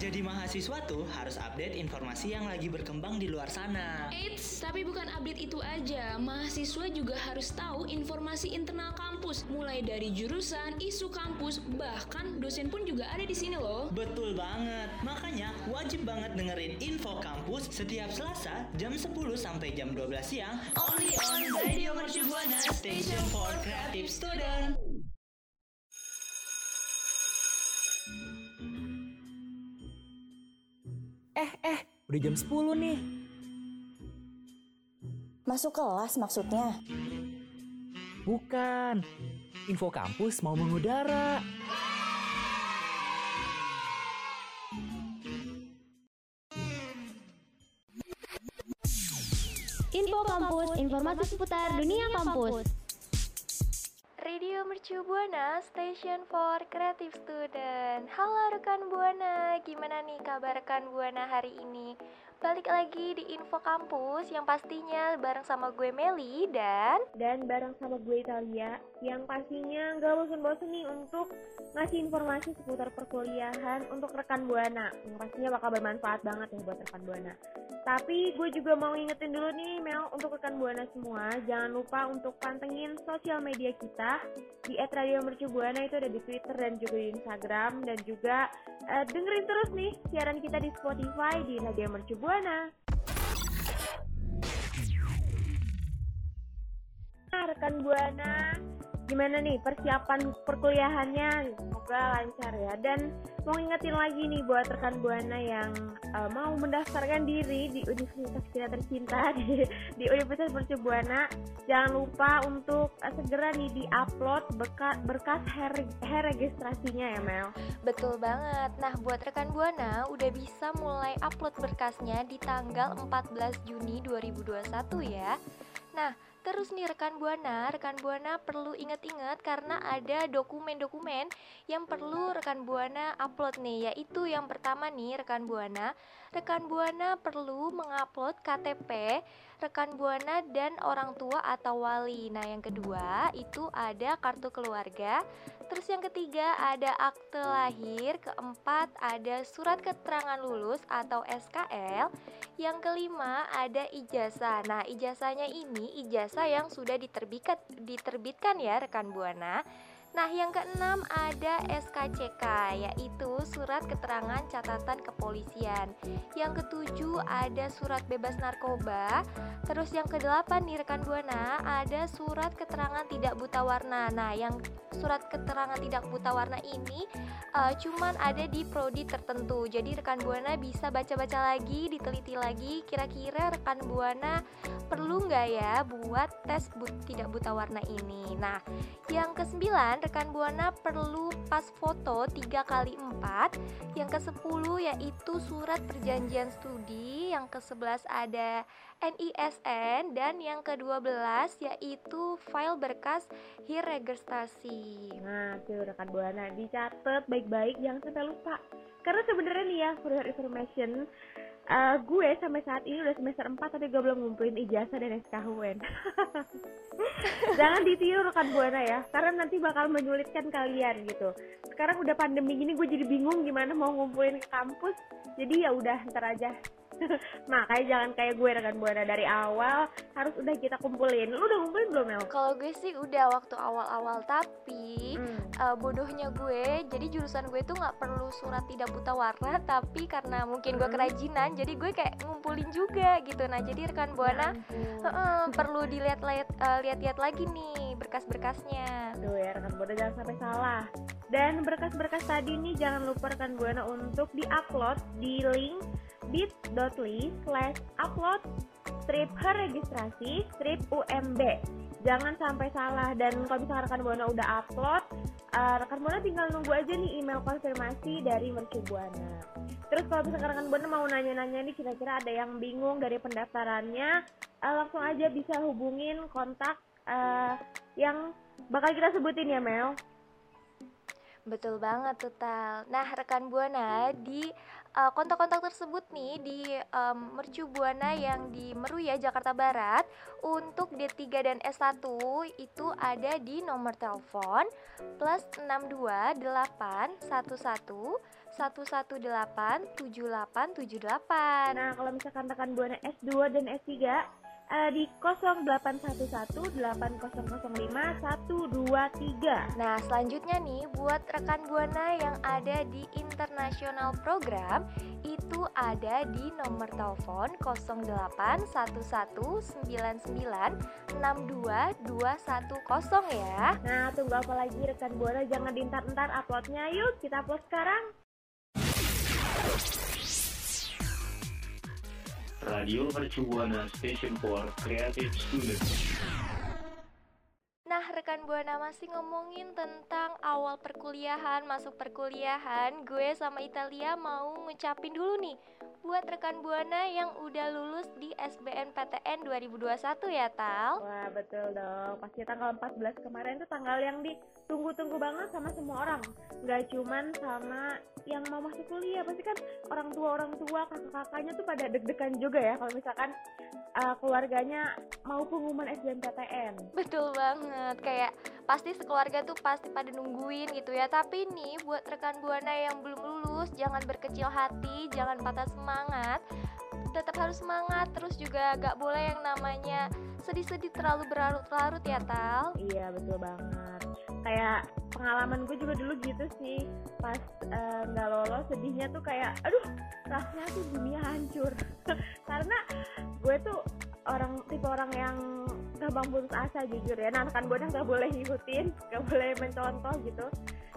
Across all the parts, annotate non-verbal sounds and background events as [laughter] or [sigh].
Jadi mahasiswa tuh harus update informasi yang lagi berkembang di luar sana. Eits, tapi bukan update itu aja. Mahasiswa juga harus tahu informasi internal kampus, mulai dari jurusan, isu kampus, bahkan dosen pun juga ada di sini loh. Betul banget. Makanya wajib banget dengerin info kampus setiap Selasa jam 10 sampai jam 12 siang only on Radio Mercu Buana Station for Creative Student. Eh, eh, udah jam 10 nih. Masuk kelas maksudnya? Bukan. Info kampus mau mengudara. Info Kampus, informasi seputar dunia kampus. Mercu Buana, Station for Creative Student. Halo rekan Buana, gimana nih kabar rekan Buana hari ini? Balik lagi di Info Kampus yang pastinya bareng sama gue Meli dan dan bareng sama gue Italia yang pastinya nggak bosan-bosan nih untuk ngasih informasi seputar perkuliahan untuk rekan Buana. Yang pastinya bakal bermanfaat banget ya buat rekan Buana. Tapi gue juga mau ingetin dulu nih Mel untuk rekan Buana semua jangan lupa untuk pantengin sosial media kita. Di @radiomercubuana itu ada di Twitter dan juga di Instagram. Dan juga uh, dengerin terus nih siaran kita di Spotify di Radio Mercubuana Buana. Rekan Buana, gimana nih persiapan perkuliahannya? Semoga lancar ya. Dan mau ingetin lagi nih buat rekan Buana yang uh, mau mendaftarkan diri di Universitas kita tercinta [laughs] di, di Universitas Mercu Buana, jangan lupa untuk uh, segera nih di-upload berkas, berkas her, her registrasinya ya Mel. Betul banget. Nah, buat rekan Buana udah bisa mulai upload berkasnya di tanggal 14 Juni 2021 ya. Nah, Terus nih rekan Buana, rekan Buana perlu ingat-ingat karena ada dokumen-dokumen yang perlu rekan Buana upload nih, yaitu yang pertama nih rekan Buana, rekan Buana perlu mengupload KTP rekan Buana dan orang tua atau wali. Nah, yang kedua itu ada kartu keluarga. Terus yang ketiga ada akte lahir, keempat ada surat keterangan lulus atau SKL. Yang kelima ada ijazah. Nah, ijazahnya ini ijazah yang sudah diterbitkan diterbitkan ya rekan Buana. Nah, yang keenam ada SKCK, yaitu surat keterangan catatan kepolisian. Yang ketujuh ada surat bebas narkoba. Terus yang kedelapan nih rekan buana ada surat keterangan tidak buta warna. Nah, yang surat keterangan tidak buta warna ini uh, cuman ada di prodi tertentu. Jadi rekan buana bisa baca-baca lagi, diteliti lagi. Kira-kira rekan buana perlu nggak ya buat tes but tidak buta warna ini? Nah, yang kesembilan rekan buana perlu pas foto 3 kali 4 yang ke-10 yaitu surat perjanjian studi yang ke-11 ada NISN dan yang ke-12 yaitu file berkas HIR registrasi. Nah, tuh rekan Buana dicatat baik-baik jangan sampai lupa. Karena sebenarnya nih ya, for your information, uh, gue sampai saat ini udah semester 4 tapi gue belum ngumpulin ijazah dan SKHUN. [laughs] Jangan ditiru rekan Buana ya, karena nanti bakal menyulitkan kalian gitu. Sekarang udah pandemi gini gue jadi bingung gimana mau ngumpulin ke kampus. Jadi ya udah ntar aja [laughs] Makanya jangan kayak gue rekan buana dari awal harus udah kita kumpulin. Lu udah ngumpulin belum Mel? Kalau gue sih udah waktu awal-awal tapi hmm. Uh, bodohnya gue jadi jurusan gue tuh nggak perlu surat tidak buta warna tapi karena mungkin gue hmm. kerajinan jadi gue kayak ngumpulin juga gitu. Nah jadi rekan buana uh, uh, perlu dilihat-lihat uh, lihat-lihat lagi nih berkas-berkasnya. Tuh ya rekan buana jangan sampai salah. Dan berkas-berkas tadi nih jangan lupa rekan buana untuk diupload di link bit.ly slash upload strip registrasi strip UMB jangan sampai salah dan kalau misalkan rekan Buana udah upload uh, rekan Buana tinggal nunggu aja nih email konfirmasi dari Mercu Buana terus kalau misalkan rekan Buana mau nanya-nanya nih kira-kira ada yang bingung dari pendaftarannya uh, langsung aja bisa hubungin kontak uh, yang bakal kita sebutin ya Mel Betul banget tuh Tal. Nah rekan Buana di uh, kontak-kontak tersebut nih di um, Mercu Buana yang di Meruya Jakarta Barat untuk D3 dan S1 itu ada di nomor telepon plus 628 11 118 7878. Nah, kalau misalkan rekan Buana S2 dan S3 uh, di 0811-8005-123. Nah, selanjutnya nih buat rekan Buana yang ada di international program itu ada di nomor telepon 08111996221 ya. Nah, tunggu apa lagi rekan Buana jangan dintar-entar uploadnya. Yuk, kita upload sekarang. Radio Mercu Station for Creative Students. Nah, rekan Buana masih ngomongin tentang awal perkuliahan, masuk perkuliahan. Gue sama Italia mau ngucapin dulu nih buat rekan Buana yang udah lulus di SBMPTN 2021 ya, Tal. Wah, betul dong. Pasti tanggal 14 kemarin itu tanggal yang ditunggu-tunggu banget sama semua orang. Gak cuman sama yang mau masuk kuliah, pasti kan orang tua orang tua kakak-kakaknya tuh pada deg-degan juga ya kalau misalkan uh, keluarganya mau pengumuman SBMPTN. Betul banget. Kayak pasti sekeluarga tuh pasti pada nungguin gitu ya. Tapi nih buat rekan Buana yang belum lulus, jangan berkecil hati, jangan patah semangat. Tetap harus semangat, terus juga gak boleh yang namanya sedih-sedih terlalu berlarut-larut ya, Tal. Iya, betul banget. Kayak pengalaman gue juga dulu gitu sih pas nggak uh, lolos sedihnya tuh kayak aduh rasanya tuh dunia hancur [laughs] karena gue tuh orang tipe orang yang gampang putus asa jujur ya. Nah kan gue nggak boleh ngikutin nggak boleh mencontoh gitu.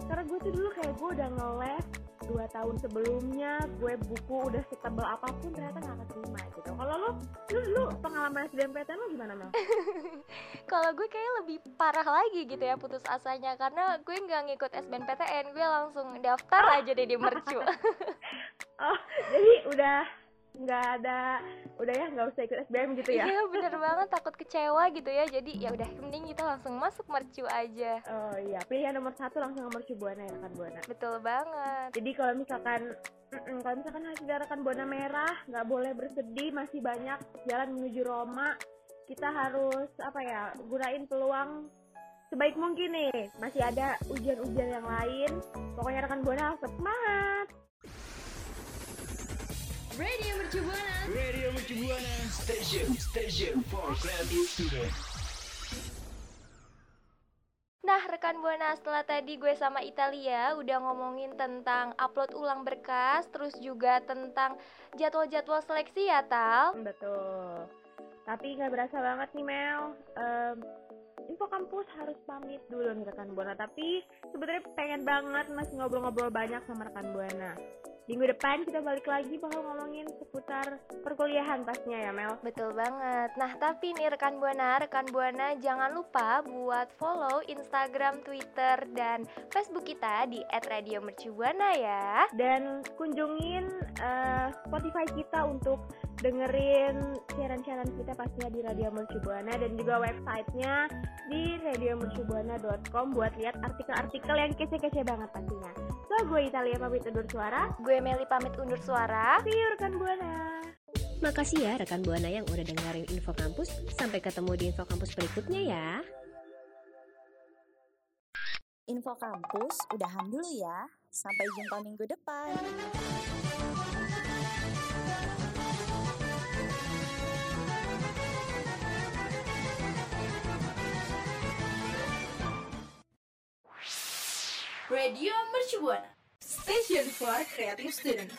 Karena gue tuh dulu kayak gue udah nge-les dua tahun sebelumnya gue buku udah setebal apa pun ternyata nggak keterima gitu. Kalau lo lu lu pengalaman SBMPTN lo gimana Mel? [laughs] kalau gue kayak lebih parah lagi gitu ya putus asanya. Karena gue nggak ngikut SBMPTN gue langsung daftar aja deh di mercu. [laughs] Oh jadi udah nggak ada. Udah ya nggak usah ikut SBM gitu ya. Iya bener banget. Takut kecewa gitu ya. Jadi ya udah mending kita langsung masuk mercu aja. Oh iya pilihan nomor satu langsung ke mercu buana ya rekan buana. Betul banget. Jadi kalau misalkan kalau misalkan hasil rekan buana merah nggak boleh bersedih masih banyak jalan menuju Roma kita harus apa ya gunain peluang sebaik mungkin nih. Masih ada ujian-ujian yang lain. Pokoknya rekan buana semangat Radio Mercu Buana. Radio Mercu Buana Station Station for Creative Students. Nah, rekan Buana, setelah tadi gue sama Italia udah ngomongin tentang upload ulang berkas, terus juga tentang jadwal-jadwal seleksi ya, Tal? Betul. Tapi nggak berasa banget nih, Mel. Um, Info kampus harus pamit dulu nih rekan Buana. Tapi sebenarnya pengen banget masih ngobrol-ngobrol banyak sama rekan Buana. Minggu depan kita balik lagi bakal ngomongin seputar perkuliahan pastinya ya Mel. Betul banget. Nah tapi nih rekan Buana, rekan Buana jangan lupa buat follow Instagram, Twitter, dan Facebook kita di @radiomercubuana ya. Dan kunjungin uh, Spotify kita untuk dengerin siaran-siaran kita pastinya di Radio Mercubuana dan juga websitenya di radiomercubuana.com buat lihat artikel-artikel yang kece-kece banget pastinya. So, gue Italia pamit undur suara. Gue Meli pamit undur suara. See you rekan Buana. Makasih ya rekan Buana yang udah dengerin Info Kampus. Sampai ketemu di Info Kampus berikutnya ya. Info Kampus udahan dulu ya. Sampai jumpa minggu depan. Radio Mercubuana Station for Creative Student